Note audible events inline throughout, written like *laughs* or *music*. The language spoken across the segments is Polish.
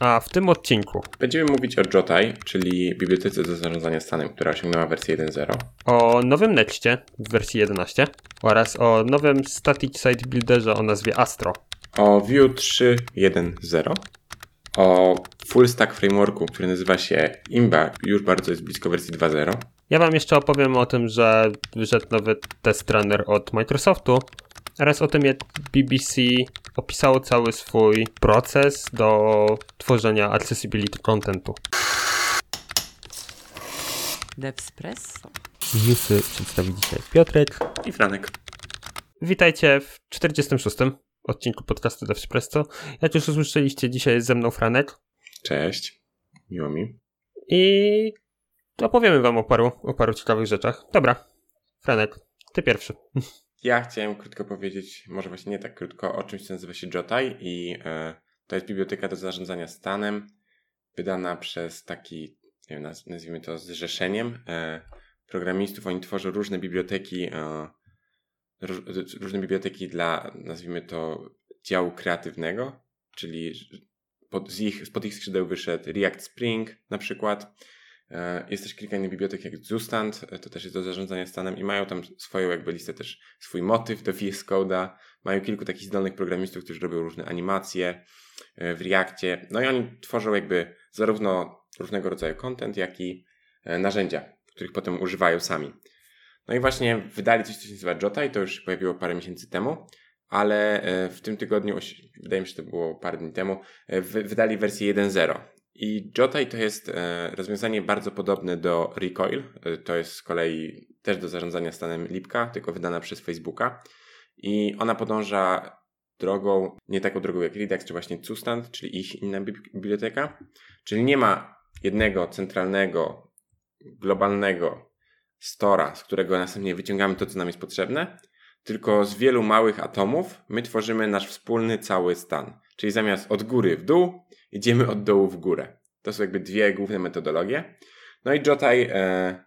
A w tym odcinku będziemy mówić o Jotai, czyli bibliotece do zarządzania stanem, która osiągnęła wersję 1.0. O nowym Nexcie w wersji 11 oraz o nowym Static Site Builderze o nazwie Astro. O Vue 3.1.0. O full stack frameworku, który nazywa się Imba, już bardzo jest blisko wersji 2.0. Ja wam jeszcze opowiem o tym, że wyszedł nowy test runner od Microsoftu oraz o tym, jak BBC opisało cały swój proces do tworzenia accessibility contentu. Devspresso. Newsy przedstawi dzisiaj Piotrek. I Franek. Witajcie w 46. odcinku podcastu Devspresso. Jak już usłyszeliście, dzisiaj jest ze mną Franek. Cześć. Miło mi. I opowiemy wam o paru, o paru ciekawych rzeczach. Dobra, Franek, ty pierwszy. Ja chciałem krótko powiedzieć, może właśnie nie tak krótko, o czymś, co nazywa się Jotai i e, to jest biblioteka do zarządzania stanem, wydana przez taki, nie wiem, naz nazwijmy to zrzeszeniem e, programistów. Oni tworzą różne biblioteki, e, różne biblioteki dla, nazwijmy to, działu kreatywnego, czyli pod, z ich, spod ich skrzydeł wyszedł React Spring na przykład, jest też kilka innych bibliotek jak Zustand, e, to też jest do zarządzania stanem i mają tam swoją jakby listę też, swój motyw do VS Code'a. Mają kilku takich zdolnych programistów, którzy robią różne animacje e, w Reakcie. No i oni tworzą jakby zarówno różnego rodzaju content, jak i narzędzia, których potem używają sami. No i właśnie wydali coś, co się nazywa Jota i to już się pojawiło parę miesięcy temu, ale w tym tygodniu, wydaje mi się, że to było parę dni temu, wydali wersję 1.0. I Jotai to jest e, rozwiązanie bardzo podobne do Recoil. E, to jest z kolei też do zarządzania stanem Lipka, tylko wydana przez Facebooka. I ona podąża drogą, nie taką drogą jak Redux, czy właśnie Zustand, czyli ich inna biblioteka. Czyli nie ma jednego centralnego, globalnego stora, z którego następnie wyciągamy to, co nam jest potrzebne, tylko z wielu małych atomów my tworzymy nasz wspólny cały stan. Czyli zamiast od góry w dół, idziemy od dołu w górę. To są jakby dwie główne metodologie. No i Jotai e,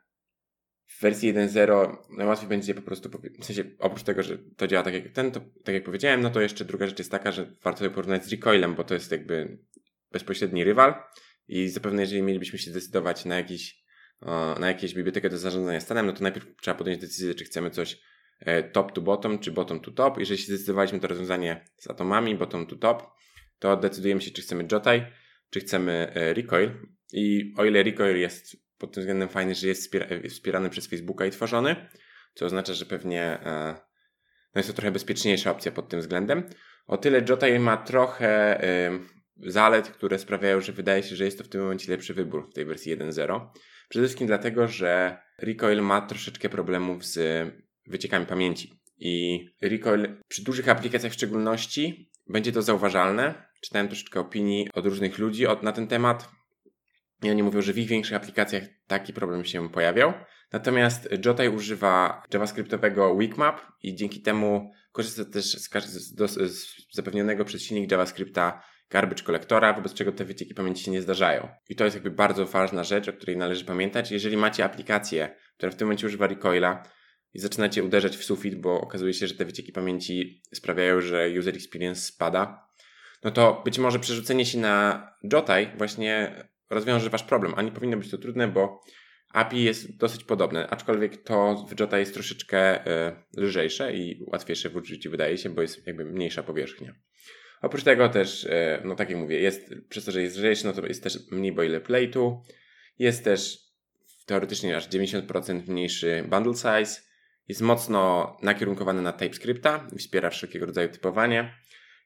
w wersji 1.0 najłatwiej będzie po prostu, w sensie oprócz tego, że to działa tak jak ten, to tak jak powiedziałem, no to jeszcze druga rzecz jest taka, że warto je porównać z Recoilem, bo to jest jakby bezpośredni rywal i zapewne jeżeli mielibyśmy się zdecydować na jakiś na jakieś bibliotekę do zarządzania stanem, no to najpierw trzeba podjąć decyzję, czy chcemy coś e, top to bottom, czy bottom to top. Jeżeli się zdecydowaliśmy to rozwiązanie z atomami, bottom to top, to decydujemy się, czy chcemy Jotai, czy chcemy e, Recoil. I o ile Recoil jest pod tym względem fajny, że jest wspierany przez Facebooka i tworzony, co oznacza, że pewnie e, no jest to trochę bezpieczniejsza opcja pod tym względem. O tyle Jotai ma trochę zalet, które sprawiają, że wydaje się, że jest to w tym momencie lepszy wybór w tej wersji 1.0. Przede wszystkim dlatego, że Recoil ma troszeczkę problemów z wyciekami pamięci. I Recoil przy dużych aplikacjach w szczególności będzie to zauważalne, czytałem troszeczkę opinii od różnych ludzi od, na ten temat. I oni mówią, że w ich większych aplikacjach taki problem się pojawiał. Natomiast Jotai używa javascriptowego Weakmap i dzięki temu korzysta też z, z, z zapewnionego przez silnik JavaScripta garbage kolektora, wobec czego te wycieki pamięci się nie zdarzają. I to jest jakby bardzo ważna rzecz, o której należy pamiętać. Jeżeli macie aplikację, która w tym momencie używa Recoila i zaczynacie uderzać w sufit, bo okazuje się, że te wycieki pamięci sprawiają, że user experience spada, no to być może przerzucenie się na Jotai właśnie rozwiąże wasz problem, a nie powinno być to trudne, bo API jest dosyć podobne, aczkolwiek to w Jota jest troszeczkę y, lżejsze i łatwiejsze w użyciu wydaje się, bo jest jakby mniejsza powierzchnia. Oprócz tego też, y, no tak jak mówię, jest, przez to, że jest lżejszy, no to jest też mniej boilerplate'u, jest też teoretycznie aż 90% mniejszy bundle size, jest mocno nakierunkowany na TypeScripta i wspiera wszelkiego rodzaju typowanie.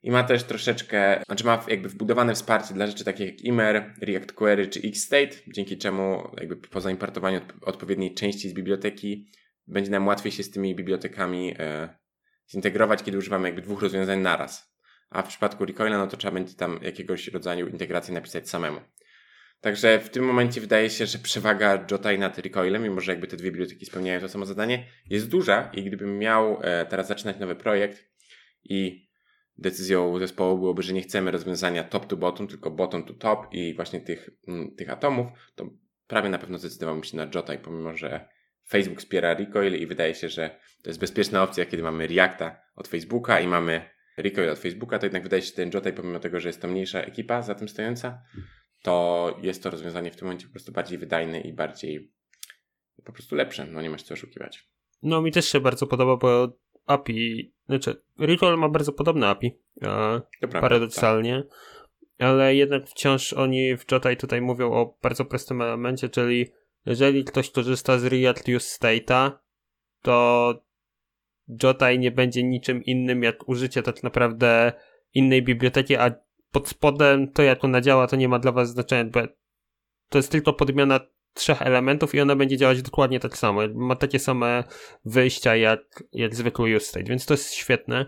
I ma też troszeczkę, znaczy ma jakby wbudowane wsparcie dla rzeczy takich jak Immer, React Query czy Xstate, dzięki czemu jakby po zaimportowaniu odpowiedniej części z biblioteki będzie nam łatwiej się z tymi bibliotekami e, zintegrować, kiedy używamy jakby dwóch rozwiązań naraz. A w przypadku Recoila, no to trzeba będzie tam jakiegoś rodzaju integracji napisać samemu. Także w tym momencie wydaje się, że przewaga Jotai nad Recoilem, mimo że jakby te dwie biblioteki spełniają to samo zadanie, jest duża i gdybym miał e, teraz zaczynać nowy projekt i decyzją zespołu byłoby, że nie chcemy rozwiązania top to bottom, tylko bottom to top i właśnie tych, mm, tych atomów, to prawie na pewno zdecydowałbym się na Jota i pomimo, że Facebook wspiera Recoil i wydaje się, że to jest bezpieczna opcja, kiedy mamy Reacta od Facebooka i mamy Recoil od Facebooka, to jednak wydaje się, że ten Jotai, pomimo tego, że jest to mniejsza ekipa za tym stojąca, to jest to rozwiązanie w tym momencie po prostu bardziej wydajne i bardziej po prostu lepsze. No nie masz co oszukiwać. No mi też się bardzo podoba, bo API, znaczy Recoil ma bardzo podobne API, e, paradoksalnie, ale jednak wciąż oni w Jotai tutaj mówią o bardzo prostym elemencie, czyli jeżeli ktoś korzysta z React Use State'a, to Jotai nie będzie niczym innym jak użycie tak naprawdę innej biblioteki, a pod spodem to jak ona działa, to nie ma dla was znaczenia, bo to jest tylko podmiana trzech elementów i ona będzie działać dokładnie tak samo. Ma takie same wyjścia jak, jak zwykły use state, więc to jest świetne.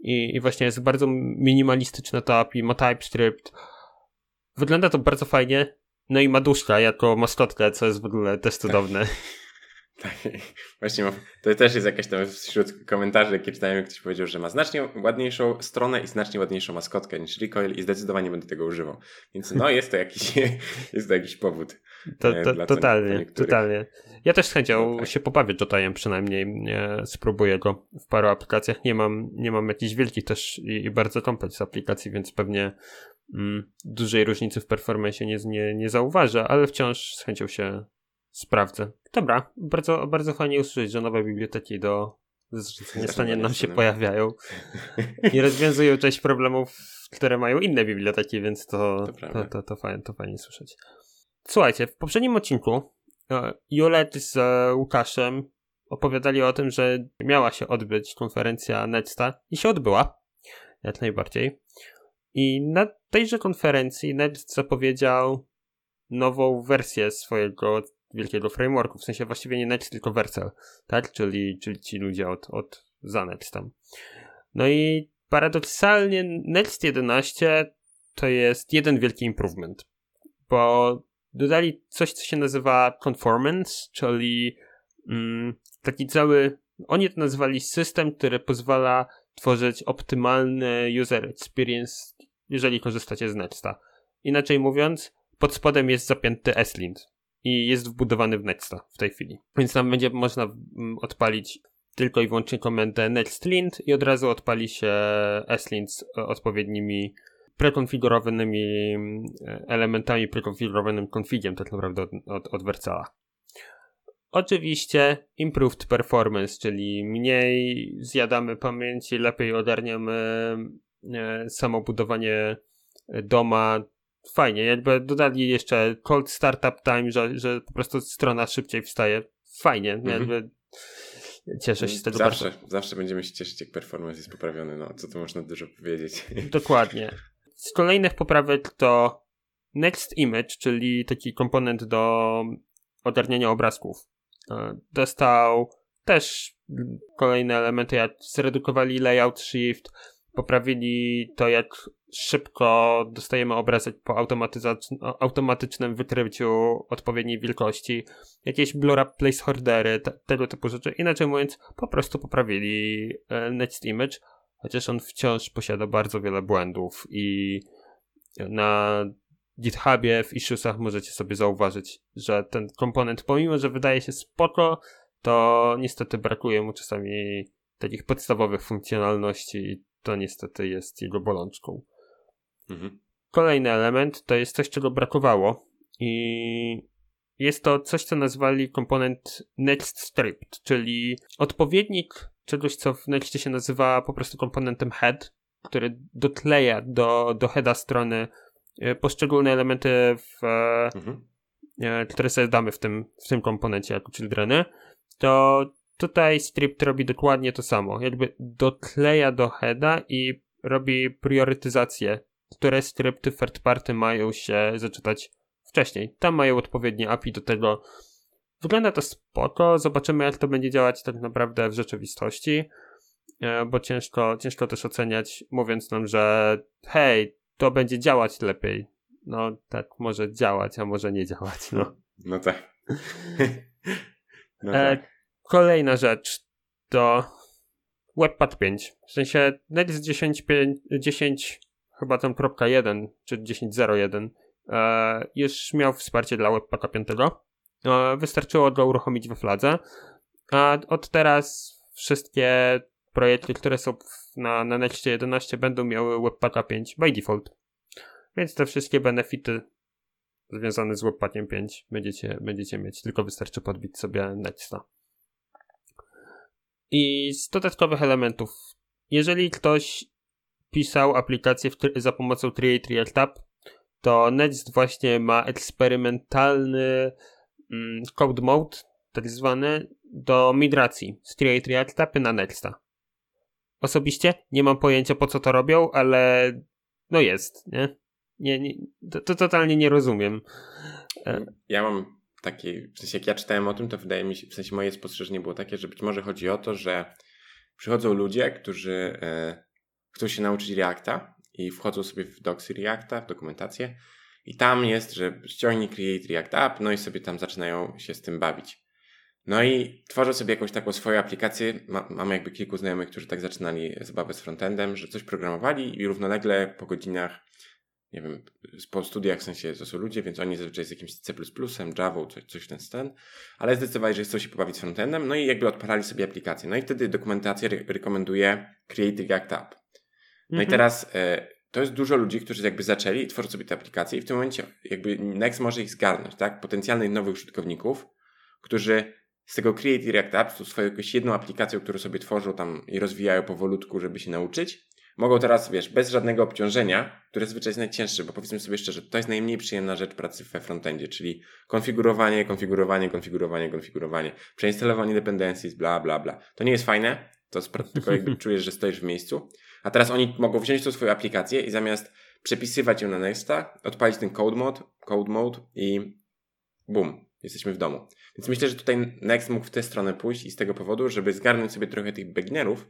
I, I właśnie jest bardzo minimalistyczna ta API, ma TypeScript. Wygląda to bardzo fajnie. No i ma duszka jako maskotkę, co jest w ogóle też cudowne. *laughs* Tak, *laughs* właśnie to też jest jakaś tam wśród komentarzy, jakie czytałem, jak ktoś powiedział, że ma znacznie ładniejszą stronę i znacznie ładniejszą maskotkę niż Recoil i zdecydowanie będę tego używał. Więc no jest to jakiś, *laughs* jest to jakiś powód. To, e, to, totalnie, totalnie. Ja też z chęcią No tak. się pobawię Jotajem przynajmniej, e, spróbuję go w paru aplikacjach. Nie mam, nie mam jakichś wielkich też i, i bardzo kompleks aplikacji, więc pewnie mm, dużej różnicy w performance nie, nie, nie zauważę, ale wciąż z chęcią się sprawdzę. Dobra, bardzo, bardzo fajnie usłyszeć, że nowe biblioteki do zrzucenia nam się pojawiają *laughs* i rozwiązują część problemów, które mają inne biblioteki, więc to, To to, to, fajnie, to fajnie słyszeć. Słuchajcie, w poprzednim odcinku e, Julet z Łukaszem opowiadali o tym, że miała się odbyć konferencja Nexta i się odbyła, jak najbardziej. I na tejże konferencji Next zapowiedział nową wersję swojego wielkiego frameworku, w sensie właściwie nie Next, tylko Vercel, tak? Czyli, czyli ci ludzie od, od za Nextem. No i paradoksalnie Next 11 to jest jeden wielki improvement, bo dodali coś, co się nazywa conformance, czyli mm, taki cały, oni to nazwali system, który pozwala tworzyć optymalny user experience, jeżeli korzystacie z Nexta. Inaczej mówiąc, pod spodem jest zapięty S-lint i jest wbudowany w Nexta w tej chwili. Więc tam będzie można mm, odpalić tylko i wyłącznie komendę nextlint i od razu odpali się slint z e, odpowiednimi prekonfigurowanymi mm, elementami, prekonfigurowanym configiem tak naprawdę od, od, od. Oczywiście improved performance, czyli mniej zjadamy pamięci, lepiej ogarniamy e, samo budowanie doma. Fajnie, jakby dodali jeszcze cold startup time, że, że po prostu strona szybciej wstaje. Fajnie, Mhm. jakby cieszę się z tego Zawsze, bardzo. zawsze będziemy się cieszyć, jak performance jest poprawiony. No, co tu można dużo powiedzieć. *laughs* Dokładnie. Z kolejnych poprawek to Next Image, czyli taki komponent do ogarniania obrazków. E, Dostał też kolejne elementy, jak zredukowali layout shift, poprawili to, jak szybko dostajemy obrazek po automatycznym wykryciu odpowiedniej wielkości, jakieś blur up placeholdery, te, tego typu rzeczy. Inaczej mówiąc, po prostu poprawili e, Next Image, chociaż on wciąż posiada bardzo wiele błędów i na GitHubie, w issuesach możecie sobie zauważyć, że ten komponent, pomimo że wydaje się spoko, to niestety brakuje mu czasami takich podstawowych funkcjonalności i to niestety jest jego bolączką. Mhm. Kolejny element to jest coś, czego brakowało i jest to coś, co nazwali komponent Next Script, czyli odpowiednik czegoś, co w Nextie się nazywa po prostu komponentem head, który dokleja do, do heada strony e, poszczególne elementy, w, e, Mhm. e, które sobie damy w tym, w tym komponencie jako childreny, to tutaj script robi dokładnie to samo. Jakby dokleja do heada i robi priorytetyzację, które skrypty third party mają się zaczytać wcześniej. Tam mają odpowiednie API do tego. Wygląda to spoko, zobaczymy jak to będzie działać tak naprawdę w rzeczywistości, e, bo ciężko, ciężko też oceniać, mówiąc nam, że hej, to będzie działać lepiej. No tak, może działać, a może nie działać, no. No tak. *laughs* no E, tak. Kolejna rzecz to Webpack 5. W sensie Next 10, 5, 10 chyba tam kropka 1 czy 10.01 e, już miał wsparcie dla Webpacka 5. E, wystarczyło go uruchomić we fladze. A od teraz wszystkie projekty, które są na, na Nextie 11 będą miały Webpacka 5 by default. Więc te wszystkie benefity związane z Webpackiem 5 będziecie, będziecie mieć. Tylko wystarczy podbić sobie Nexta. I z dodatkowych elementów. Jeżeli ktoś pisał aplikację za pomocą Create React App, to Next właśnie ma eksperymentalny mm, code mode, tak zwany, do migracji z Create React Appy na Nexta. Osobiście nie mam pojęcia po co to robią, ale no jest, nie? Nie, nie to, to totalnie nie rozumiem. E, ja mam takie, w sensie jak ja czytałem o tym, to wydaje mi się, w sensie moje spostrzeżenie było takie, że być może chodzi o to, że przychodzą ludzie, którzy e, chcą się nauczyć Reacta i wchodzą sobie w docsy Reacta, w dokumentację i tam jest, że ściągnij Create React App, no i sobie tam zaczynają się z tym bawić. No i tworzę sobie jakąś taką swoją aplikację. Ma, mam jakby kilku znajomych, którzy tak zaczynali zabawę z frontendem, że coś programowali i równolegle po godzinach, nie wiem, po studiach w sensie to są ludzie, więc oni zazwyczaj z jakimś C++, Java, coś, coś w ten stan, ale zdecydowali, że chcą się pobawić z frontendem, no i jakby odpalali sobie aplikację. No i wtedy dokumentacja re rekomenduje Create React App. No mhm. i teraz e, to jest dużo ludzi, którzy jakby zaczęli tworzą sobie te aplikacje i w tym momencie jakby Next może ich zgarnąć, tak? Potencjalnych nowych użytkowników, którzy z tego Create React Apps, swoją jakąś jedną aplikacją, którą sobie tworzą tam i rozwijają powolutku, żeby się nauczyć, mogą teraz, wiesz, bez żadnego obciążenia, które zazwyczaj jest najcięższe, bo powiedzmy sobie szczerze, to jest najmniej przyjemna rzecz pracy we frontendzie, czyli konfigurowanie, konfigurowanie, konfigurowanie, konfigurowanie, przeinstalowanie dependencies, bla, bla, bla. To nie jest fajne, to tylko jakby *laughs* czujesz, że stoisz w miejscu. A teraz oni mogą wziąć tą swoją aplikację i zamiast przepisywać ją na Nexta, odpalić ten code mode, code mode i bum, jesteśmy w domu. Więc myślę, że tutaj Next mógł w tę stronę pójść i z tego powodu, żeby zgarnąć sobie trochę tych beginnerów,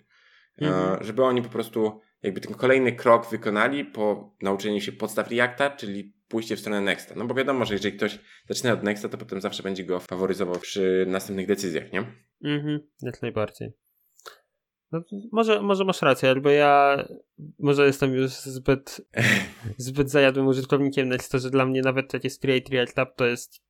mm-hmm. żeby oni po prostu jakby ten kolejny krok wykonali po nauczeniu się podstaw Reacta, czyli pójście w stronę Nexta. No bo wiadomo, że jeżeli ktoś zaczyna od Nexta, to potem zawsze będzie go faworyzował przy następnych decyzjach, nie? Mhm, jak najbardziej. No, może, może masz rację, albo ja może jestem już zbyt *laughs* zbyt zajadłym użytkownikiem Nexta, że dla mnie nawet jest Create React App, to jest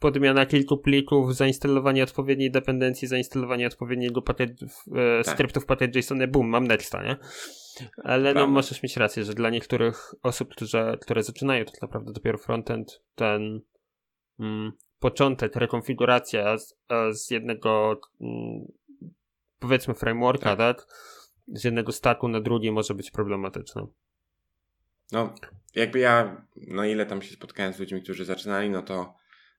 podmiana kilku plików, zainstalowanie odpowiedniej dependencji, zainstalowanie odpowiedniego pakiet, e, tak. skryptów pakiet JSON, boom, mam Nexta, nie? Ale no, no możesz mieć rację, że dla niektórych osób, które, które zaczynają tak naprawdę dopiero frontend, ten mm, początek, rekonfiguracja z, z jednego mm, powiedzmy frameworka, tak. tak? Z jednego stacku na drugi może być problematyczna. No, jakby ja, no ile tam się spotkałem z ludźmi, którzy zaczynali, no to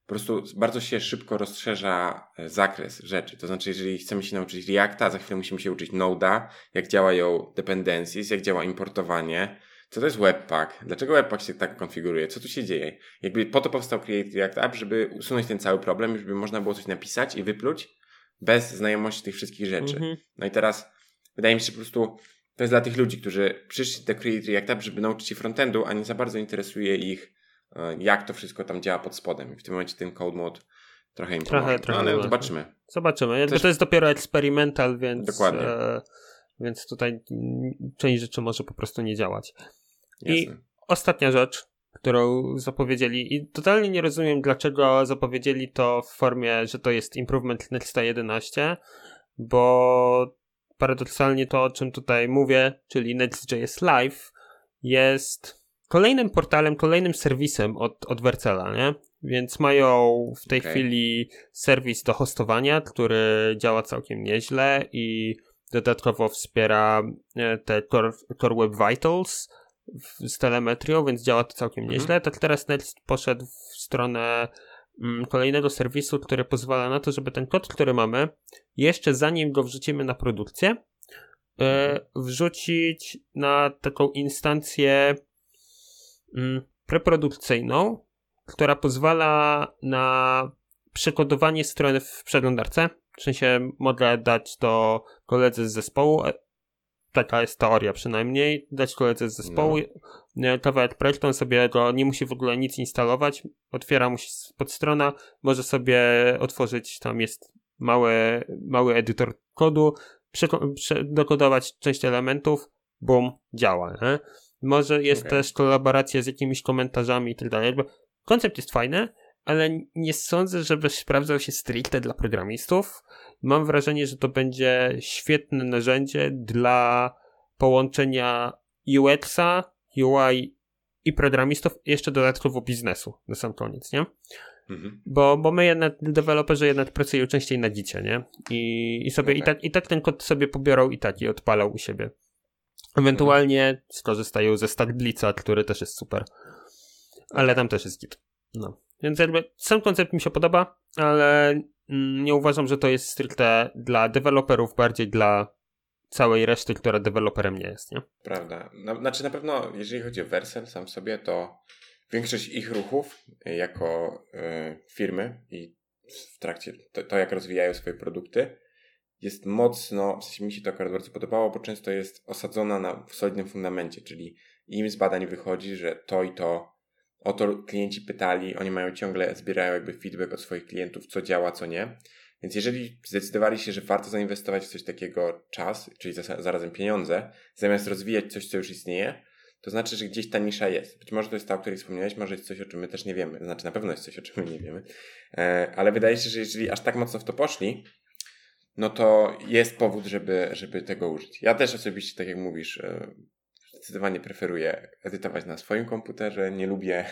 po prostu bardzo się szybko rozszerza e, zakres rzeczy. To znaczy, jeżeli chcemy się nauczyć Reacta, za chwilę musimy się uczyć Node'a, jak działają dependencies, jak działa importowanie, co to jest Webpack, dlaczego Webpack się tak konfiguruje, co tu się dzieje. Jakby po to powstał Create React App, żeby usunąć ten cały problem, żeby można było coś napisać i wypluć bez znajomości tych wszystkich rzeczy. Mm -hmm. No i teraz wydaje mi się, że po prostu to jest dla tych ludzi, którzy przyszli do Create React App, żeby nauczyć się frontendu, a nie za bardzo interesuje ich E, jak to wszystko tam działa pod spodem. I w tym momencie ten code mode trochę im trochę, pomoże. Trochę, no, ale zobaczymy. Zobaczymy. Jakby Też... to jest dopiero eksperymental, więc, Dokładnie. E, więc tutaj część rzeczy może po prostu nie działać. Jasne. I ostatnia rzecz, którą zapowiedzieli i totalnie nie rozumiem, dlaczego zapowiedzieli to w formie, że to jest improvement Nexta 11, bo paradoksalnie to, o czym tutaj mówię, czyli Next.js Live, jest kolejnym portalem, kolejnym serwisem od, od Vercela, nie? Więc mają w tej okay. chwili serwis do hostowania, który działa całkiem nieźle i dodatkowo wspiera e, te Core, Core Web Vitals z telemetrią, więc działa to całkiem mhm. nieźle. Tak teraz Next poszedł w stronę mm, kolejnego serwisu, który pozwala na to, żeby ten kod, który mamy, jeszcze zanim go wrzucimy na produkcję, e, wrzucić na taką instancję Mm, preprodukcyjną, która pozwala na przekodowanie strony w przeglądarce. W sensie mogę dać to koledze z zespołu, e, taka jest teoria przynajmniej, dać koledze z zespołu no. kawałek projektu, on sobie go nie musi w ogóle nic instalować, otwiera mu się podstrona, może sobie otworzyć, tam jest mały, mały edytor kodu, dokodować część elementów, bum, działa. Nie? Może jest okay. też kolaboracja z jakimiś komentarzami i tak dalej. Koncept jest fajny, ale nie sądzę, żeby sprawdzał się stricte dla programistów. Mam wrażenie, że to będzie świetne narzędzie dla połączenia UX-a, UI i programistów, jeszcze dodatkowo biznesu na sam koniec, nie? Mhm. Bo, bo my jednak, deweloperzy jednak pracują częściej na dzicie, nie? I, i sobie No i, tak. i tak ten kod sobie pobiorą i tak i odpalał u siebie. Ewentualnie skorzystają ze Starblitza, który też jest super. Ale tam też jest git. No. Więc jakby sam koncept mi się podoba, ale mm, nie uważam, że to jest stricte dla deweloperów, bardziej dla całej reszty, która deweloperem nie jest, nie? Prawda. No, znaczy na pewno, jeżeli chodzi o Versel sam sobie, to większość ich ruchów y, jako y, firmy i w trakcie to, to, jak rozwijają swoje produkty, jest mocno, w sensie mi się to akurat bardzo podobało, bo często jest osadzona na solidnym fundamencie, czyli im z badań wychodzi, że to i to, o to klienci pytali, oni mają ciągle, zbierają jakby feedback od swoich klientów, co działa, co nie. Więc jeżeli zdecydowali się, że warto zainwestować w coś takiego czas, czyli zarazem pieniądze, zamiast rozwijać coś, co już istnieje, to znaczy, że gdzieś ta nisza jest. Być może to jest ta, o której wspomniałeś, może jest coś, o czym my też nie wiemy. Znaczy, na pewno jest coś, o czym my nie wiemy. E, ale wydaje się, że jeżeli aż tak mocno w to poszli, no to jest powód, żeby, żeby tego użyć. Ja też osobiście, tak jak mówisz, e, zdecydowanie preferuję edytować na swoim komputerze. Nie lubię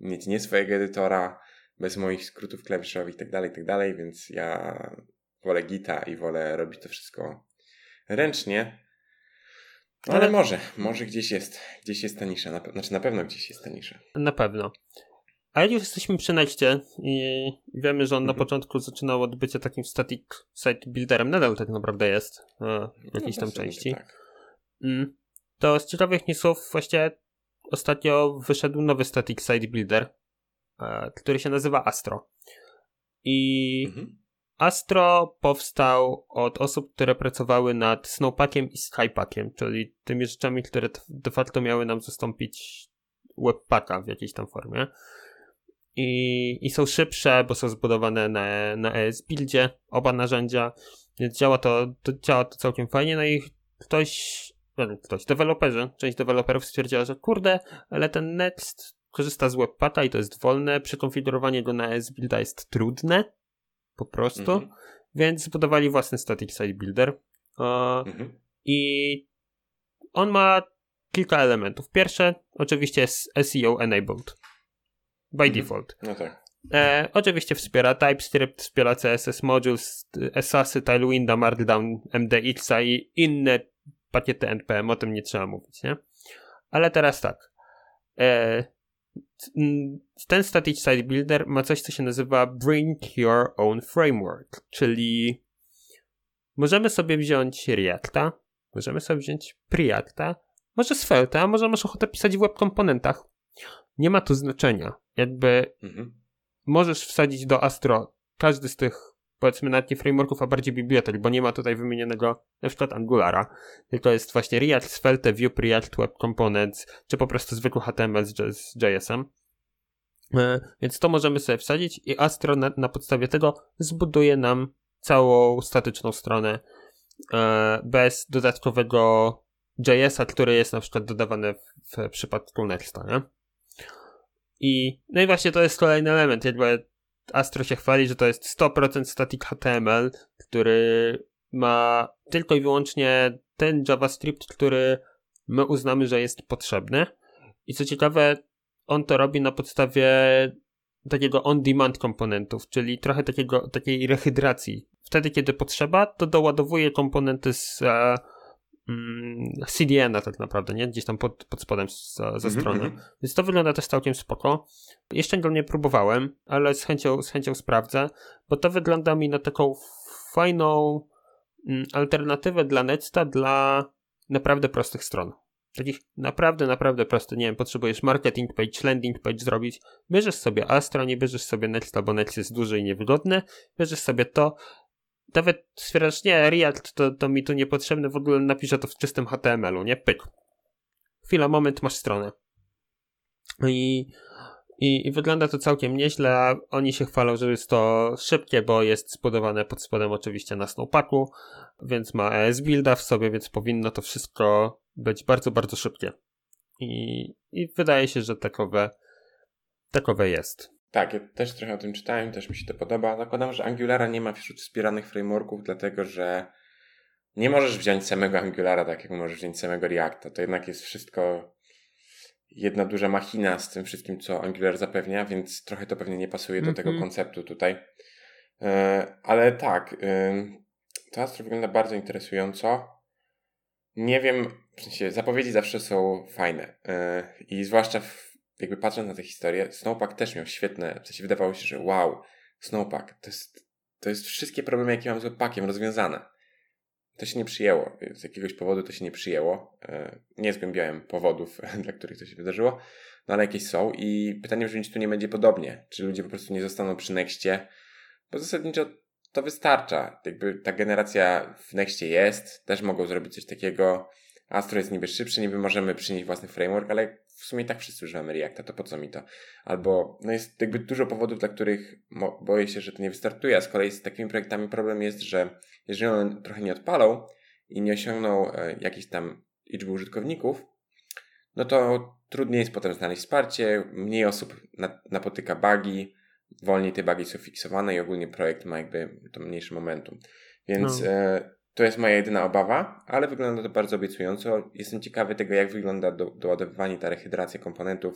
mieć nie swojego edytora, bez moich skrótów klawiszowych i tak dalej, i tak więc ja wolę Gita i wolę robić to wszystko ręcznie. No, ale Ale- może, może gdzieś jest, gdzieś jest ta nisza, na, znaczy na pewno gdzieś jest ta nisza. Na pewno. A jak już jesteśmy przy Nexcie i wiemy, że on na Mhm. początku zaczynał od bycia takim static site builderem, nadal tak naprawdę jest e, w jakiejś No, tam sumie części, Tak. mm, to z ciekawych newsów właśnie ostatnio wyszedł nowy static site builder, e, który się nazywa Astro. I Mhm. Astro powstał od osób, które pracowały nad Snowpackiem i Skypackiem, czyli tymi rzeczami, które de facto miały nam zastąpić Webpacka w jakiejś tam formie. I, i są szybsze, bo są zbudowane na, na ES-buildzie, oba narzędzia, więc działa to, to, działa to całkiem fajnie. No i ktoś, ktoś, deweloperzy, część deweloperów stwierdziła, że kurde, ale ten Next korzysta z Webpacka i to jest wolne, przekonfigurowanie go na ES-builda jest trudne, po prostu. Mhm. Więc zbudowali własny static site builder. E, Mhm. I on ma kilka elementów. Pierwsze, oczywiście jest SEO enabled. By Mhm. default. No tak. E, oczywiście wspiera TypeScript, wspiera CSS modules, SASy, Tailwinda, Markdown, MDX-a i inne pakiety NPM. O tym nie trzeba mówić, nie? Ale teraz tak. E, ten Static Site Builder ma coś, co się nazywa Bring Your Own Framework, czyli możemy sobie wziąć Reacta, możemy sobie wziąć Preacta, może Svelte, a może masz ochotę pisać w web komponentach. Nie ma tu znaczenia. Jakby Mhm. możesz wsadzić do Astro każdy z tych, powiedzmy, nawet nie frameworków, a bardziej bibliotek, bo nie ma tutaj wymienionego na przykład Angulara, tylko jest właśnie React, Svelte, Vue, React, Web Components, czy po prostu zwykły HTML z, JS-em. E, Więc to możemy sobie wsadzić i Astro na, na podstawie tego zbuduje nam całą statyczną stronę e, bez dodatkowego JS-a, który jest na przykład dodawany w, w przypadku Nexta, nie? I, no i właśnie to jest kolejny element, jakby Astro się chwali, że to jest 100% static HTML, który ma tylko i wyłącznie ten JavaScript, który my uznamy, że jest potrzebny. I co ciekawe, on to robi na podstawie takiego on-demand komponentów, czyli trochę takiego, takiej rehydracji. Wtedy, kiedy potrzeba, to doładowuje komponenty z e, CDN-a tak naprawdę, nie? Gdzieś tam pod, pod spodem z, ze Mhm, strony. mhm. Więc to wygląda też całkiem spoko. Jeszcze go nie próbowałem, ale z chęcią, z chęcią sprawdzę, bo to wygląda mi na taką fajną mm, alternatywę dla Nexta dla naprawdę prostych stron. Takich naprawdę, naprawdę prostych. Nie wiem, potrzebujesz marketing page, landing page zrobić. Bierzesz sobie Astra, nie bierzesz sobie Nexta, bo Next jest duży i niewygodny. Bierzesz sobie to. Nawet stwierdzasz, nie, React to, to mi tu niepotrzebne, w ogóle napiszę to w czystym HTML-u, nie? Pyk. Chwila, moment, masz stronę. I, i, I wygląda to całkiem nieźle. Oni się chwalą, że jest to szybkie, bo jest zbudowane pod spodem oczywiście na Snowpacku, więc ma ES Builda w sobie, więc powinno to wszystko być bardzo, bardzo szybkie. I, i wydaje się, że takowe, takowe jest. Tak, ja też trochę o tym czytałem, też mi się to podoba. Zakładam, że Angulara nie ma wśród wspieranych frameworków, dlatego że nie możesz wziąć samego Angulara, tak jak możesz wziąć samego Reacta. To jednak jest wszystko jedna duża machina z tym wszystkim, co Angular zapewnia, więc trochę to pewnie nie pasuje do tego Mhm. konceptu tutaj. E, ale tak, e, to Astro wygląda bardzo interesująco. Nie wiem, w sensie zapowiedzi zawsze są fajne. E, I zwłaszcza w, jakby patrząc na tę historię, Snowpack też miał świetne, w sensie wydawało się, że wow, Snowpack, to jest, to jest wszystkie problemy, jakie mam z webpackiem rozwiązane. To się nie przyjęło. Z jakiegoś powodu to się nie przyjęło. E, Nie zgłębiałem powodów, *laughs* dla których to się wydarzyło, no ale jakieś są i pytanie brzmi, czy tu nie będzie podobnie. Czy ludzie po prostu nie zostaną przy Nexcie, bo zasadniczo to wystarcza. Jakby ta generacja w Nextie jest, też mogą zrobić coś takiego. Astro jest niby szybszy, niby możemy przynieść własny framework, ale w sumie tak wszyscy używamy Reacta, to po co mi to? Albo, no jest jakby dużo powodów, dla których boję się, że to nie wystartuje, a z kolei z takimi projektami problem jest, że jeżeli one trochę nie odpalą i nie osiągną e, jakiejś tam liczby użytkowników, no to trudniej jest potem znaleźć wsparcie, mniej osób na, napotyka bugi, wolniej te bugi są fiksowane i ogólnie projekt ma jakby to mniejsze momentum. Więc No. e, to jest moja jedyna obawa, ale wygląda to bardzo obiecująco. Jestem ciekawy tego, jak wygląda do, doładowywanie, ta rehydracja komponentów,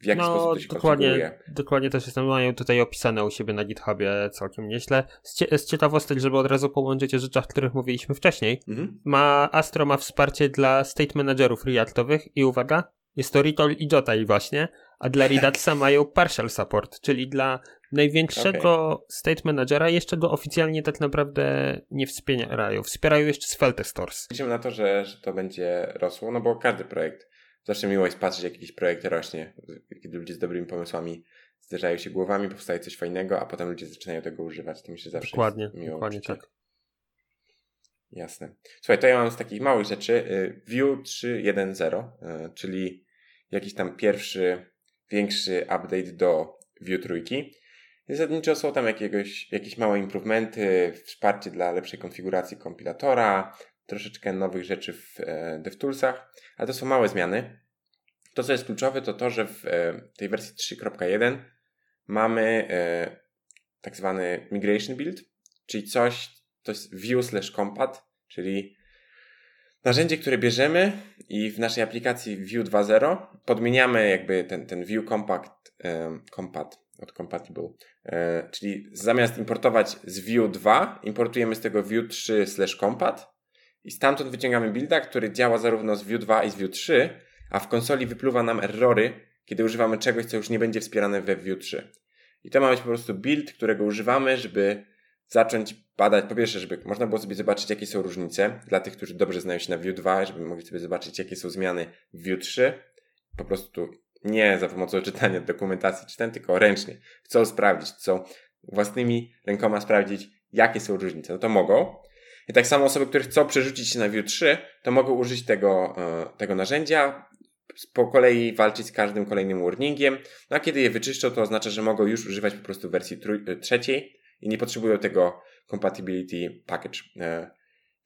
w jaki sposób No, to się dokładnie, konfiguruje. dokładnie też jestem, mają tutaj opisane u siebie na GitHubie całkiem nieźle. Z, z ciekawostek, żeby od razu połączyć o rzeczach, o których mówiliśmy wcześniej, Mhm. ma Astro ma wsparcie dla state managerów Reactowych i uwaga, jest to Ritool i Jotai właśnie, a dla Redaxa mają partial support, czyli dla największego state managera jeszcze go oficjalnie tak naprawdę nie wspierają. Wspierają jeszcze Svelte Stores. Liczymy na to, że, że to będzie rosło, no bo każdy projekt, zawsze miło jest patrzeć, jak jakiś projekt rośnie, kiedy ludzie z dobrymi pomysłami zderzają się głowami, powstaje coś fajnego, a potem ludzie zaczynają tego używać. To myślę, że zawsze Dokładnie, jest miło dokładnie tak. Jasne. Słuchaj, to ja mam z takich małych rzeczy y, Vue 3.1.0, y, czyli jakiś tam pierwszy, większy update do Vue trójki. Zasadniczo są tam jakiegoś, jakieś małe improvementy, wsparcie dla lepszej konfiguracji kompilatora, troszeczkę nowych rzeczy w e, DevToolsach, ale to są małe zmiany. To, co jest kluczowe, to to, że w e, tej wersji 3.1 mamy e, tak zwany migration build, czyli coś, to jest view slash compat, czyli narzędzie, które bierzemy i w naszej aplikacji Vue 2.0 podmieniamy jakby ten, ten Vue Compact, um, Compat od Compatible, e, czyli zamiast importować z Vue 2, importujemy z tego Vue 3 slash Compat i stamtąd wyciągamy builda, który działa zarówno z Vue 2 i z Vue 3, a w konsoli wypluwa nam errory, kiedy używamy czegoś, co już nie będzie wspierane we Vue 3. I to ma być po prostu build, którego używamy, żeby zacząć badać, po pierwsze, żeby można było sobie zobaczyć, jakie są różnice dla tych, którzy dobrze znają się na Vue 2, żeby mogli sobie zobaczyć, jakie są zmiany w Vue 3. Po prostu nie za pomocą czytania dokumentacji czy ten, tylko ręcznie. Chcą sprawdzić, chcą własnymi rękoma sprawdzić, jakie są różnice. No to mogą. I tak samo osoby, które chcą przerzucić się na Vue 3, to mogą użyć tego, e, tego narzędzia, po kolei walczyć z każdym kolejnym warningiem. No a kiedy je wyczyszczą, to oznacza, że mogą już używać po prostu wersji e, trzeciej i nie potrzebują tego compatibility package. E,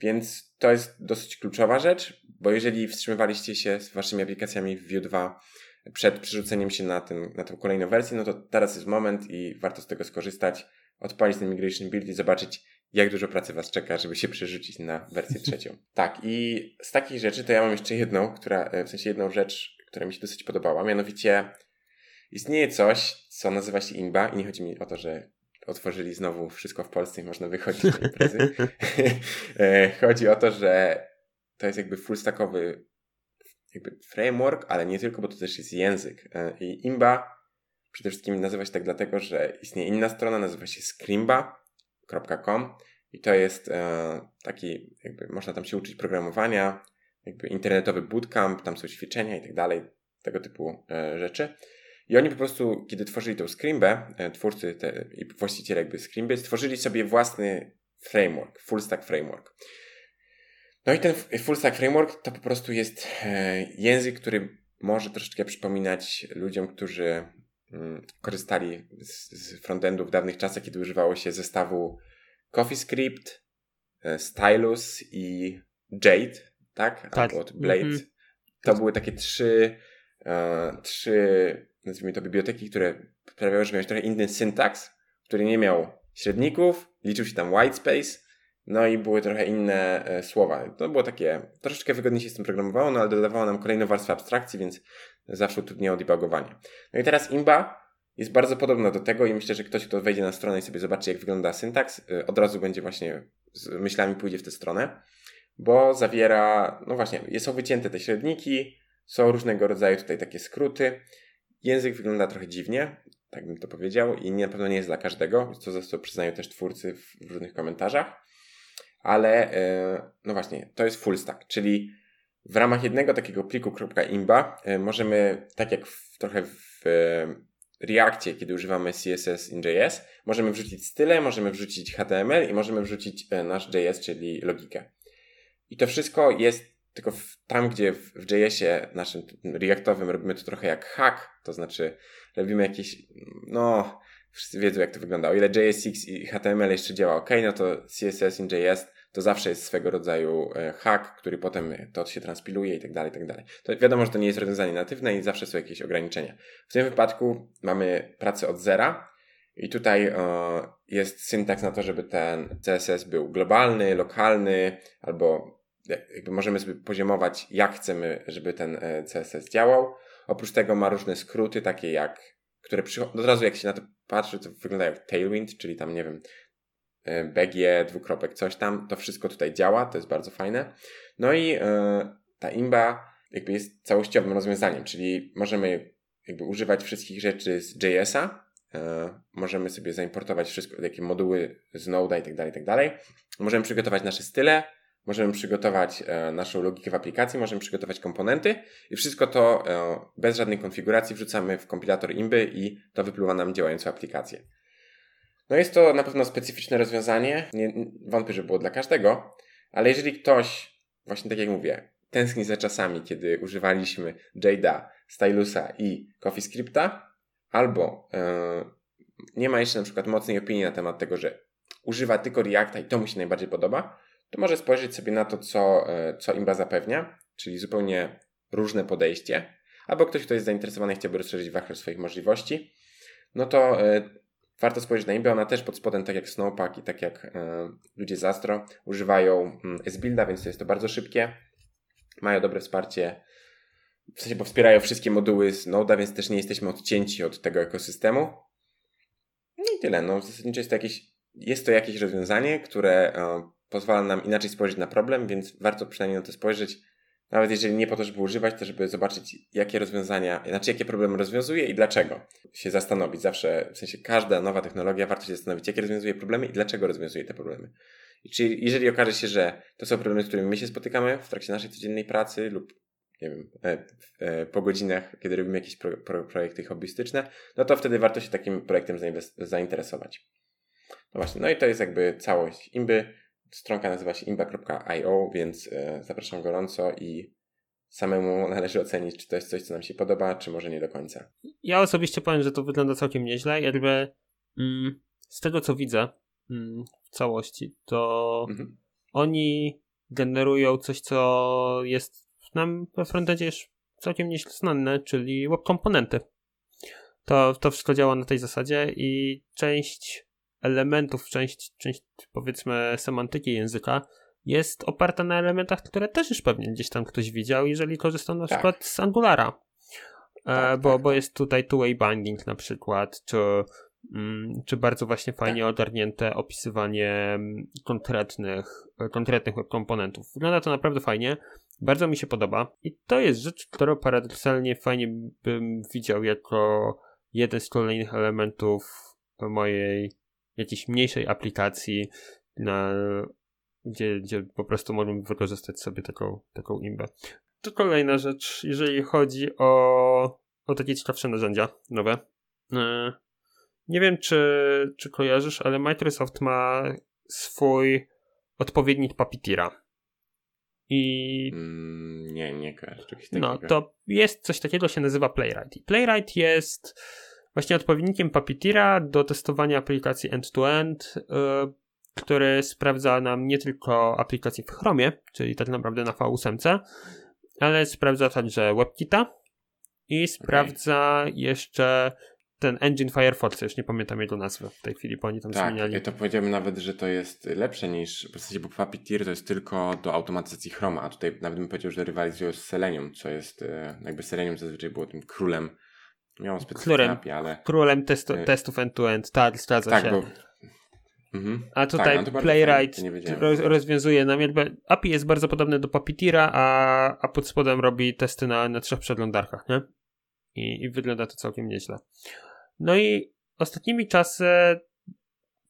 Więc to jest dosyć kluczowa rzecz, bo jeżeli wstrzymywaliście się z waszymi aplikacjami w Vue 2 przed przerzuceniem się na, ten, na tą kolejną wersję, no to teraz jest moment i warto z tego skorzystać, odpalić ten migration build i zobaczyć, jak dużo pracy was czeka, żeby się przerzucić na wersję trzecią. *laughs* tak, i z takich rzeczy to ja mam jeszcze jedną, która, e, w sensie jedną rzecz, która mi się dosyć podobała, mianowicie istnieje coś, co nazywa się Inba i nie chodzi mi o to, że otworzyli znowu wszystko w Polsce i można wychodzić na imprezy. *laughs* *laughs* E, chodzi o to, że to jest jakby full stackowy jakby framework, ale nie tylko, bo to też jest język. E, I Imba przede wszystkim nazywa się tak dlatego, że istnieje inna strona, nazywa się scrimba.com i to jest e, taki, jakby można tam się uczyć programowania, jakby internetowy bootcamp, tam są ćwiczenia i tak dalej, tego typu e, rzeczy. I oni po prostu, kiedy tworzyli tą Scrimbę, twórcy te, i właściciele jakby Scrimby, stworzyli sobie własny framework, full stack framework. No i ten full stack framework to po prostu jest e, język, który może troszeczkę przypominać ludziom, którzy mm, korzystali z, frontendu w dawnych czasach, kiedy używało się zestawu CoffeeScript, e, Stylus i Jade, tak? Tak. Albo od Blade. Mhm. To były takie trzy, e, trzy, nazwijmy to, biblioteki, które sprawiały, że miałeś trochę inny syntaks, który nie miał średników, liczył się tam white space, No i były trochę inne e, słowa. To było takie, troszeczkę wygodniej się z tym programowało, no ale dodawało nam kolejną warstwę abstrakcji, więc zawsze utrudniało debugowanie. No i teraz imba jest bardzo podobna do tego i myślę, że ktoś, kto wejdzie na stronę i sobie zobaczy, jak wygląda syntaks, y, od razu będzie właśnie z myślami pójdzie w tę stronę, bo zawiera, no właśnie, są wycięte te średniki, są różnego rodzaju tutaj takie skróty. Język wygląda trochę dziwnie, tak bym to powiedział, i na pewno nie jest dla każdego, co zresztą przyznają też twórcy w różnych komentarzach, ale y, no właśnie, to jest full stack, czyli w ramach jednego takiego pliku .imba y, możemy, tak jak w, trochę w Reactie, kiedy używamy CSS in JS, możemy wrzucić style, możemy wrzucić HTML i możemy wrzucić e, nasz JS, czyli logikę. I to wszystko jest tylko w, tam, gdzie w, w JS-ie naszym Reactowym robimy to trochę jak hack, to znaczy robimy jakieś, no, wszyscy wiedzą jak to wygląda. O ile JSX i HTML jeszcze działa ok, no to CSS in JS to zawsze jest swego rodzaju e, hack, który potem to się transpiluje i tak dalej, i tak dalej. To wiadomo, że to nie jest rozwiązanie natywne i zawsze są jakieś ograniczenia. W tym wypadku mamy pracę od zera i tutaj e, jest syntaks na to, żeby ten CSS był globalny, lokalny, albo jakby możemy sobie poziomować, jak chcemy, żeby ten e, CSS działał. Oprócz tego ma różne skróty, takie jak, które przychodzą, od razu jak się na to patrzy, to wygląda jak Tailwind, czyli tam, nie wiem, E, BG, dwukropek, coś tam, to wszystko tutaj działa, to jest bardzo fajne. No i e, ta imba jakby jest całościowym rozwiązaniem, czyli możemy jakby używać wszystkich rzeczy z JS-a, e, możemy sobie zaimportować wszystko, jakie moduły z Node'a i tak dalej, i tak dalej. Możemy przygotować nasze style, możemy przygotować naszą logikę w aplikacji, możemy przygotować komponenty i wszystko to bez żadnej konfiguracji wrzucamy w kompilator imby i to wypluwa nam działającą aplikację. No jest to na pewno specyficzne rozwiązanie. Nie, wątpię, że było dla każdego, ale jeżeli ktoś, właśnie tak jak mówię, tęskni za czasami, kiedy używaliśmy Jada, Stylusa i CoffeeScripta, albo yy, nie ma jeszcze na przykład mocnej opinii na temat tego, że używa tylko Reacta i to mu się najbardziej podoba, to może spojrzeć sobie na to, co, yy, co Imba zapewnia, czyli zupełnie różne podejście, albo ktoś, kto jest zainteresowany i chciałby rozszerzyć wachlarz swoich możliwości, no to yy, Warto spojrzeć na Imbe, ona też pod spodem, tak jak Snowpack i tak jak e, ludzie z Astro, używają mm, S-Builda, więc jest to bardzo szybkie. Mają dobre wsparcie, w sensie, bo wspierają wszystkie moduły z więc też nie jesteśmy odcięci od tego ekosystemu. No i tyle. No, zasadniczo jest to jakieś, jest to jakieś rozwiązanie, które e, pozwala nam inaczej spojrzeć na problem, więc warto przynajmniej na to spojrzeć nawet jeżeli nie po to, żeby używać, to żeby zobaczyć, jakie rozwiązania, znaczy jakie problemy rozwiązuje i dlaczego. Się zastanowić. Zawsze, w sensie każda nowa technologia, warto się zastanowić, jakie rozwiązuje problemy i dlaczego rozwiązuje te problemy. I czyli jeżeli okaże się, że to są problemy, z którymi my się spotykamy w trakcie naszej codziennej pracy lub nie wiem, e, e, po godzinach, kiedy robimy jakieś pro, pro, projekty hobbystyczne, no to wtedy warto się takim projektem zainteresować. No właśnie, no i to jest jakby całość imby. Stronka nazywa się imba.io, więc e, zapraszam gorąco i samemu należy ocenić, czy to jest coś, co nam się podoba, czy może nie do końca. Ja osobiście powiem, że to wygląda całkiem nieźle. Jakby mm, z tego, co widzę mm, w całości, to mhm. oni generują coś, co jest nam we frontendzie już całkiem nieźle znane, czyli web komponenty. To, to wszystko działa na tej zasadzie i część elementów, część, część powiedzmy semantyki języka jest oparta na elementach, które też już pewnie gdzieś tam ktoś widział, jeżeli korzystał na tak. przykład z Angulara. E, tak, bo, tak, bo tak. jest tutaj two-way binding na przykład, czy, mm, czy bardzo właśnie fajnie tak. ogarnięte opisywanie mm, konkretnych, konkretnych komponentów. Wygląda to naprawdę fajnie. Bardzo mi się podoba. I to jest rzecz, którą paradoksalnie fajnie bym widział jako jeden z kolejnych elementów mojej jakiejś mniejszej aplikacji, na, gdzie, gdzie po prostu możemy wykorzystać sobie taką, taką imbę. To kolejna rzecz, jeżeli chodzi o, o takie ciekawsze narzędzia nowe. E, nie wiem, czy, czy kojarzysz, ale Microsoft ma swój odpowiednik Puppeteera. I. Mm, nie, nie kojarzę. No, to jest coś takiego, się nazywa Playwright. I Playwright jest właśnie odpowiednikiem Puppeteera do testowania aplikacji end-to-end, -end, który sprawdza nam nie tylko aplikacje w Chromie, czyli tak naprawdę na V8, ale sprawdza także WebKita i sprawdza okay. jeszcze ten engine Firefox, już nie pamiętam jego nazwy w tej chwili, bo oni tam tak, zmieniali. To powiedziałbym nawet, że to jest lepsze niż, w zasadzie, bo Puppeteer to jest tylko do automatyzacji Chroma, a tutaj nawet bym powiedział, że rywalizują z Selenium, co jest, e, jakby Selenium zazwyczaj było tym królem, miało specjalne API, ale... Królem testu, y testów end-to-end, tak, zgadza tak, się. Bo... Mhm. A tutaj tak, no Playwright roz, rozwiązuje nam jakby API jest bardzo podobne do Puppeteera, a, a pod spodem robi testy na, na trzech przeglądarkach, nie? I, I wygląda to całkiem nieźle. No i ostatnimi czasy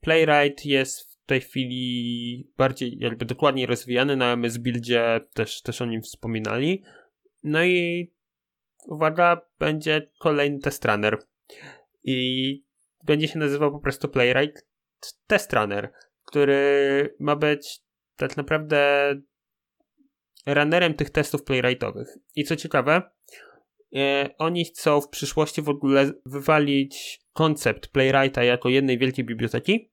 Playwright jest w tej chwili bardziej, jakby dokładniej rozwijany na MS Buildzie, też, też o nim wspominali. No i uwaga, będzie kolejny test runner. I będzie się nazywał po prostu Playwright Test Runner, który ma być tak naprawdę runnerem tych testów playwrightowych. I co ciekawe, e, oni chcą w przyszłości w ogóle wywalić koncept playwrighta jako jednej wielkiej biblioteki,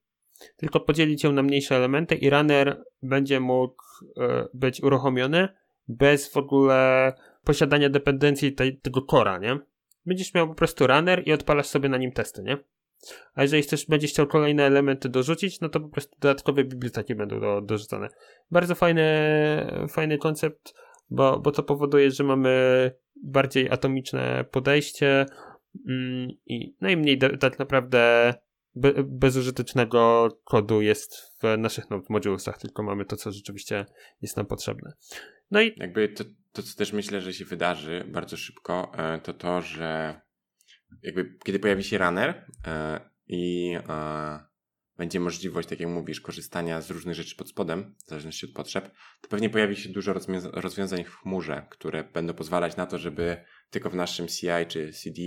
tylko podzielić ją na mniejsze elementy i runner będzie mógł e, być uruchomiony bez w ogóle posiadania dependencji tej, tego cora, nie? Będziesz miał po prostu runner i odpalasz sobie na nim testy, nie? A jeżeli chcesz, będziesz chciał kolejne elementy dorzucić, no to po prostu dodatkowe biblioteki będą do, dorzucone. Bardzo fajny, fajny koncept, bo, bo to powoduje, że mamy bardziej atomiczne podejście mm, i najmniej no tak naprawdę be, bezużytecznego kodu jest w naszych node modułusach, tylko mamy to, co rzeczywiście jest nam potrzebne. No i jakby to, to, co też myślę, że się wydarzy bardzo szybko, e, to to, że jakby kiedy pojawi się runner e, i e, będzie możliwość, tak jak mówisz, korzystania z różnych rzeczy pod spodem, w zależności od potrzeb, to pewnie pojawi się dużo rozwiązań w chmurze, które będą pozwalać na to, żeby tylko w naszym CI czy CD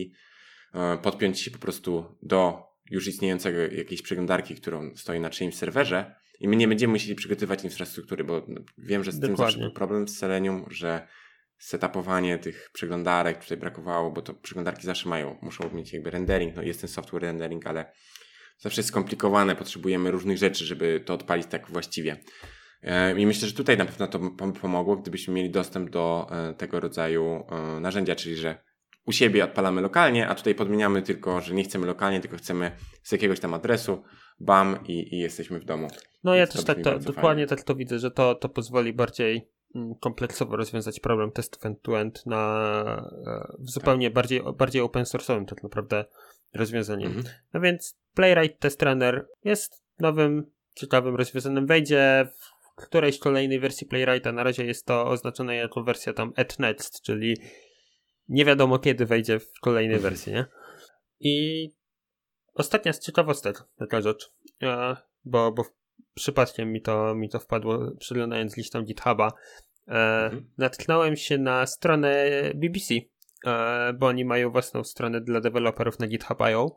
podpiąć się po prostu do już istniejącego jakiejś przeglądarki, którą stoi na czyimś serwerze i my nie będziemy musieli przygotowywać infrastruktury, bo wiem, że z Dokładnie. tym zawsze był problem z Selenium, że setupowanie tych przeglądarek tutaj brakowało, bo to przeglądarki zawsze mają, muszą mieć jakby rendering, no jest ten software rendering, ale zawsze jest skomplikowane, potrzebujemy różnych rzeczy, żeby to odpalić tak właściwie. E, I myślę, że tutaj na pewno to pomogło, gdybyśmy mieli dostęp do e, tego rodzaju e, narzędzia, czyli że u siebie odpalamy lokalnie, a tutaj podmieniamy tylko, że nie chcemy lokalnie, tylko chcemy z jakiegoś tam adresu, bam i, i jesteśmy w domu. No ja też tak to, dokładnie tak to widzę, że to, to pozwoli bardziej Mm, kompleksowo rozwiązać problem testów end-to-end na e, w zupełnie tak. bardziej, bardziej open source'owym tak naprawdę rozwiązaniem. Mhm. No więc Playwright Test Runner jest nowym, ciekawym rozwiązaniem. Wejdzie w którejś kolejnej wersji Playwrighta. Na razie jest to oznaczone jako wersja tam at next, czyli nie wiadomo kiedy wejdzie w kolejnej mhm. wersji, nie? I ostatnia z ciekawostek, taka rzecz, e, bo, bo przypadkiem mi to, mi to wpadło, przeglądając listę GitHuba, e, mhm. natknąłem się na stronę BBC, e, bo oni mają własną stronę dla deweloperów na GitHub.io.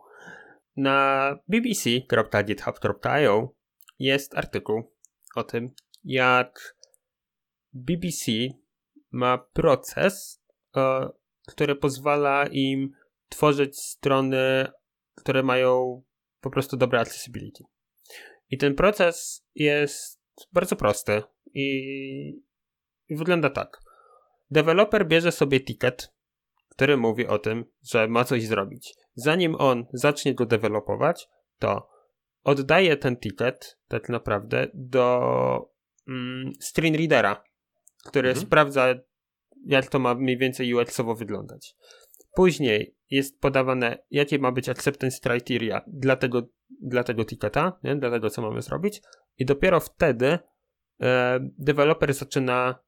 Na bbc.github.io jest artykuł o tym, jak BBC ma proces, który pozwala im tworzyć strony, które mają po prostu dobre accessibility. I ten proces jest bardzo prosty i, i wygląda tak. Deweloper bierze sobie ticket, który mówi o tym, że ma coś zrobić. Zanim on zacznie go dewelopować, to oddaje ten ticket tak naprawdę do mm, screen readera, który mhm. sprawdza, jak to ma mniej więcej UX-owo wyglądać. Później jest podawane, jakie ma być acceptance criteria dla tego, dla tego ticketa, nie? dla tego, co mamy zrobić, i dopiero wtedy e, deweloper zaczyna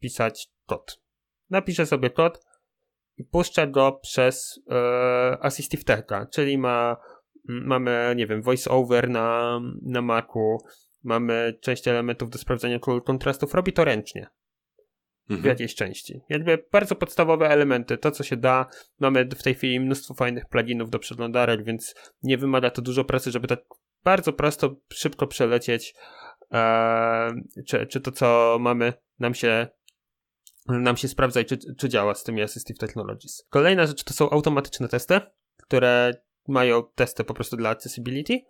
pisać kod. Napisze sobie kod i puszcza go przez e, Assistive Techa, czyli ma, mamy, nie wiem, voice-over na, na Macu, mamy część elementów do sprawdzania kontrastów, robi to ręcznie mhm. w jakiejś części. Jakby bardzo podstawowe elementy, to co się da. Mamy w tej chwili mnóstwo fajnych pluginów do przeglądarek, więc nie wymaga to dużo pracy, żeby tak bardzo prosto, szybko przelecieć, e, czy, czy to co mamy nam się nam się sprawdza i czy, czy działa z tymi Assistive Technologies. Kolejna rzecz to są automatyczne testy, które mają testy po prostu dla accessibility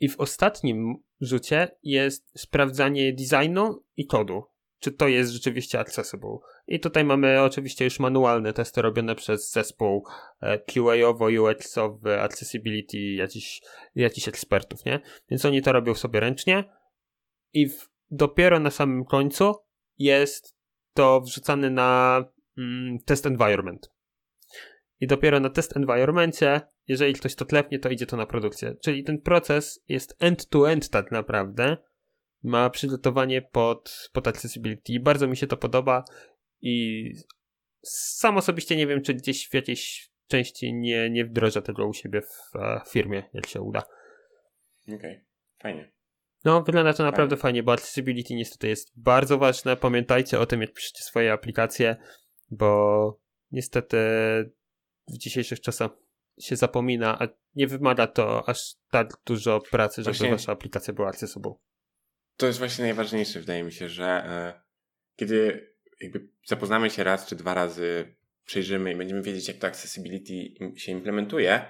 i w ostatnim rzucie jest sprawdzanie designu i kodu czy to jest rzeczywiście accessible. I tutaj mamy oczywiście już manualne testy robione przez zespół e, QA-owo-UX-owy, accessibility, jakiś, jakiś ekspertów, nie? Więc oni to robią sobie ręcznie i w, dopiero na samym końcu jest to wrzucane na mm, test environment. I dopiero na test environmencie, jeżeli ktoś to klepnie, to idzie to na produkcję. Czyli ten proces jest end-to-end tak naprawdę. Ma przygotowanie pod, pod accessibility. Bardzo mi się to podoba i sam osobiście nie wiem, czy gdzieś w jakiejś części nie, nie wdrożę tego u siebie w, e, firmie, jak się uda. Okej, okay. fajnie. No, wygląda to naprawdę fajnie. fajnie, bo accessibility niestety jest bardzo ważne. Pamiętajcie o tym, jak piszecie swoje aplikacje, bo niestety w dzisiejszych czasach się zapomina, a nie wymaga to aż tak dużo pracy, żeby właśnie, wasza aplikacja była accessible. To jest właśnie najważniejsze, wydaje mi się, że e, kiedy jakby zapoznamy się raz czy dwa razy, przejrzymy i będziemy wiedzieć, jak to accessibility się implementuje,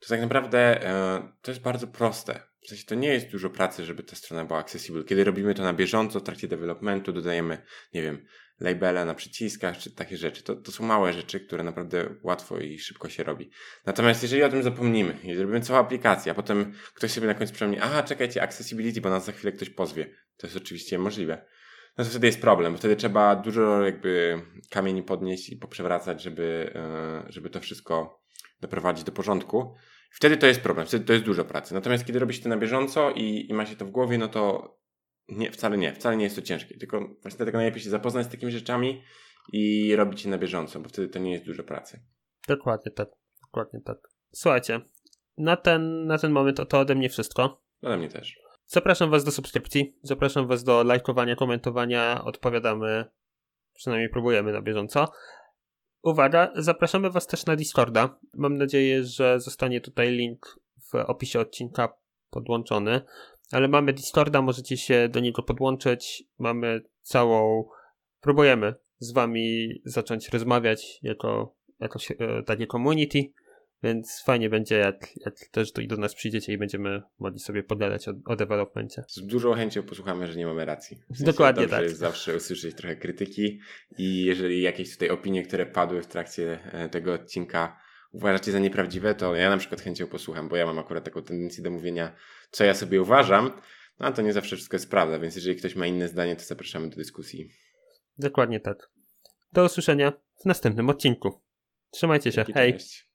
to tak naprawdę e, to jest bardzo proste. W sensie to nie jest dużo pracy, żeby ta strona była accessible. Kiedy robimy to na bieżąco, w trakcie developmentu, dodajemy, nie wiem, labele na przyciskach, czy takie rzeczy. To, to są małe rzeczy, które naprawdę łatwo i szybko się robi. Natomiast jeżeli o tym zapomnimy, jeżeli robimy całą aplikację, a potem ktoś sobie na końcu przypomni, aha, czekajcie, accessibility, bo nas za chwilę ktoś pozwie. To jest oczywiście możliwe. No to wtedy jest problem, bo wtedy trzeba dużo jakby kamieni podnieść i poprzewracać, żeby, e, żeby to wszystko doprowadzić do porządku. Wtedy to jest problem, wtedy to jest dużo pracy. Natomiast kiedy robi się to na bieżąco i, i ma się to w głowie, no to nie, wcale nie, wcale nie jest to ciężkie. Tylko właśnie dlatego najlepiej się zapoznać z takimi rzeczami i robić je na bieżąco, bo wtedy to nie jest dużo pracy. Dokładnie tak, dokładnie tak. Słuchajcie, na ten, na ten moment to, ode mnie wszystko. Ode mnie też. Zapraszam Was do subskrypcji, zapraszam Was do lajkowania, komentowania, odpowiadamy, przynajmniej próbujemy na bieżąco. Uwaga, zapraszamy Was też na Discorda. Mam nadzieję, że zostanie tutaj link w opisie odcinka podłączony. Ale mamy Discorda, możecie się do niego podłączyć. Mamy całą. Próbujemy z Wami zacząć rozmawiać jako, jako e, takie community. Więc fajnie będzie, jak, jak też do, do nas przyjdziecie i będziemy mogli sobie pogadać o, o developmencie. Z dużą chęcią posłuchamy, że nie mamy racji. W sensie Dokładnie dobrze tak. jest zawsze usłyszeć trochę krytyki i jeżeli jakieś tutaj opinie, które padły w trakcie e, tego odcinka uważacie za nieprawdziwe, to ja na przykład chęcią posłucham, bo ja mam akurat taką tendencję do mówienia, co ja sobie uważam, no a to nie zawsze wszystko jest prawda, więc jeżeli ktoś ma inne zdanie, to zapraszamy do dyskusji. Dokładnie tak. Do usłyszenia w następnym odcinku. Trzymajcie się. Hej. Cześć.